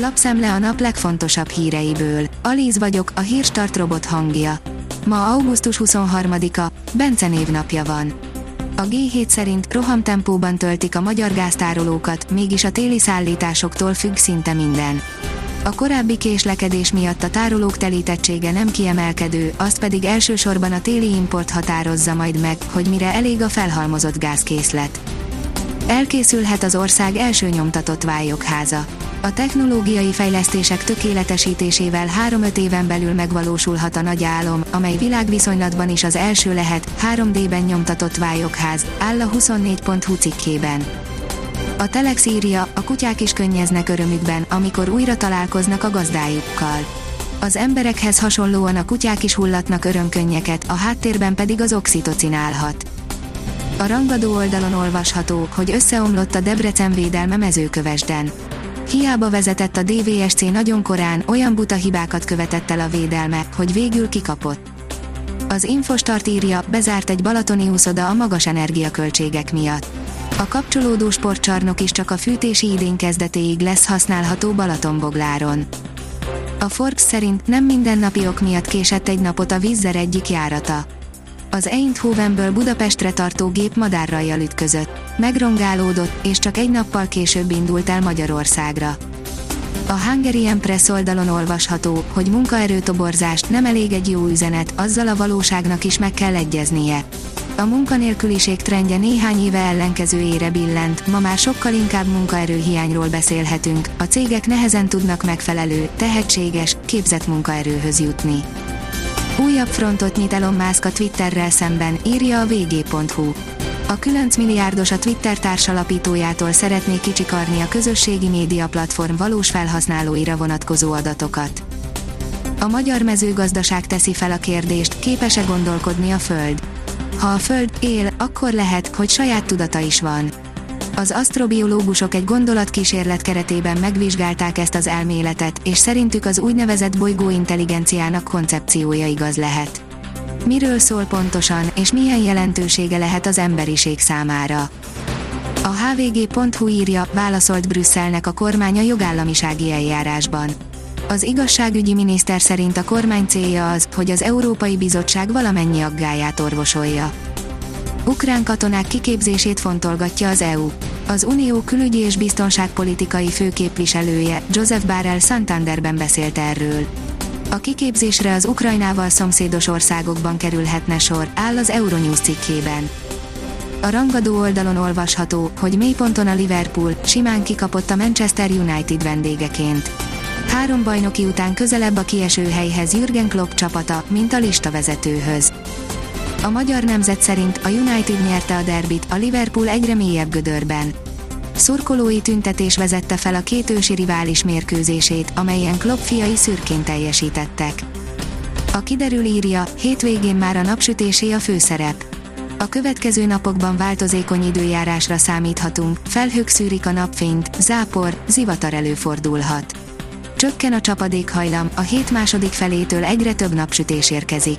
Lapszemle a nap legfontosabb híreiből. Alíz vagyok, a hírstart robot hangja. Ma augusztus 23-a, Bence névnapja van. A G7 szerint rohamtempóban töltik a magyar gáztárolókat, mégis a téli szállításoktól függ szinte minden. A korábbi késlekedés miatt a tárolók telítettsége nem kiemelkedő, azt pedig elsősorban a téli import határozza majd meg, hogy mire elég a felhalmozott gázkészlet. Elkészülhet az ország első nyomtatott vályokháza. A technológiai fejlesztések tökéletesítésével 3-5 éven belül megvalósulhat a nagy álom, amely világviszonylatban is az első lehet, 3D-ben nyomtatott vályokház, áll a 24.hu cikkében. A Telex írja, a kutyák is könnyeznek örömükben, amikor újra találkoznak a gazdájukkal. Az emberekhez hasonlóan a kutyák is hullatnak örömkönnyeket, a háttérben pedig az oxitocin állhat. A rangadó oldalon olvasható, hogy összeomlott a Debrecen védelme mezőkövesden. Hiába vezetett a DVSC nagyon korán, olyan buta hibákat követett el a védelme, hogy végül kikapott. Az Infostart írja, bezárt egy balatoni úszoda a magas energiaköltségek miatt. A kapcsolódó sportcsarnok is csak a fűtési idén kezdetéig lesz használható Balatonbogláron. A Forbes szerint nem mindennapi ok miatt késett egy napot a vízzer egyik járata. Az Eindhovenből Budapestre tartó gép madárrajjal ütközött. Megrongálódott, és csak egy nappal később indult el Magyarországra. A Hungarian Press oldalon olvasható, hogy munkaerőtoborzást nem elég egy jó üzenet, azzal a valóságnak is meg kell egyeznie. A munkanélküliség trendje néhány éve ellenkezőjére billent, ma már sokkal inkább munkaerőhiányról beszélhetünk, a cégek nehezen tudnak megfelelő, tehetséges, képzett munkaerőhöz jutni. Újabb frontot nyit Elon Musk a Twitterrel szemben, írja a vg.hu. A 9 milliárdos a Twitter társalapítójától szeretné kicsikarni a közösségi média platform valós felhasználóira vonatkozó adatokat. A magyar mezőgazdaság teszi fel a kérdést, képes-e gondolkodni a Föld. Ha a Föld él, akkor lehet, hogy saját tudata is van. Az asztrobiológusok egy gondolatkísérlet keretében megvizsgálták ezt az elméletet, és szerintük az úgynevezett bolygó intelligenciának koncepciója igaz lehet. Miről szól pontosan, és milyen jelentősége lehet az emberiség számára? A hvg.hu írja, válaszolt Brüsszelnek a kormány a jogállamisági eljárásban. Az igazságügyi miniszter szerint a kormány célja az, hogy az Európai Bizottság valamennyi aggáját orvosolja. Ukrán katonák kiképzését fontolgatja az EU. Az Unió külügyi és biztonságpolitikai főképviselője, Joseph Barrel Santanderben beszélt erről. A kiképzésre az Ukrajnával szomszédos országokban kerülhetne sor, áll az Euronews cikkében. A rangadó oldalon olvasható, hogy mélyponton a Liverpool simán kikapott a Manchester United vendégeként. Három bajnoki után közelebb a kieső helyhez Jürgen Klopp csapata, mint a listavezetőhöz. A magyar nemzet szerint a United nyerte a derbit, a Liverpool egyre mélyebb gödörben. Szurkolói tüntetés vezette fel a két ősi rivális mérkőzését, amelyen Klopp fiai szürkén teljesítettek. A kiderül írja, hétvégén már a napsütésé a főszerep. A következő napokban változékony időjárásra számíthatunk, felhők szűrik a napfényt, zápor, zivatar előfordulhat. Csökken a csapadékhajlam, a hét második felétől egyre több napsütés érkezik.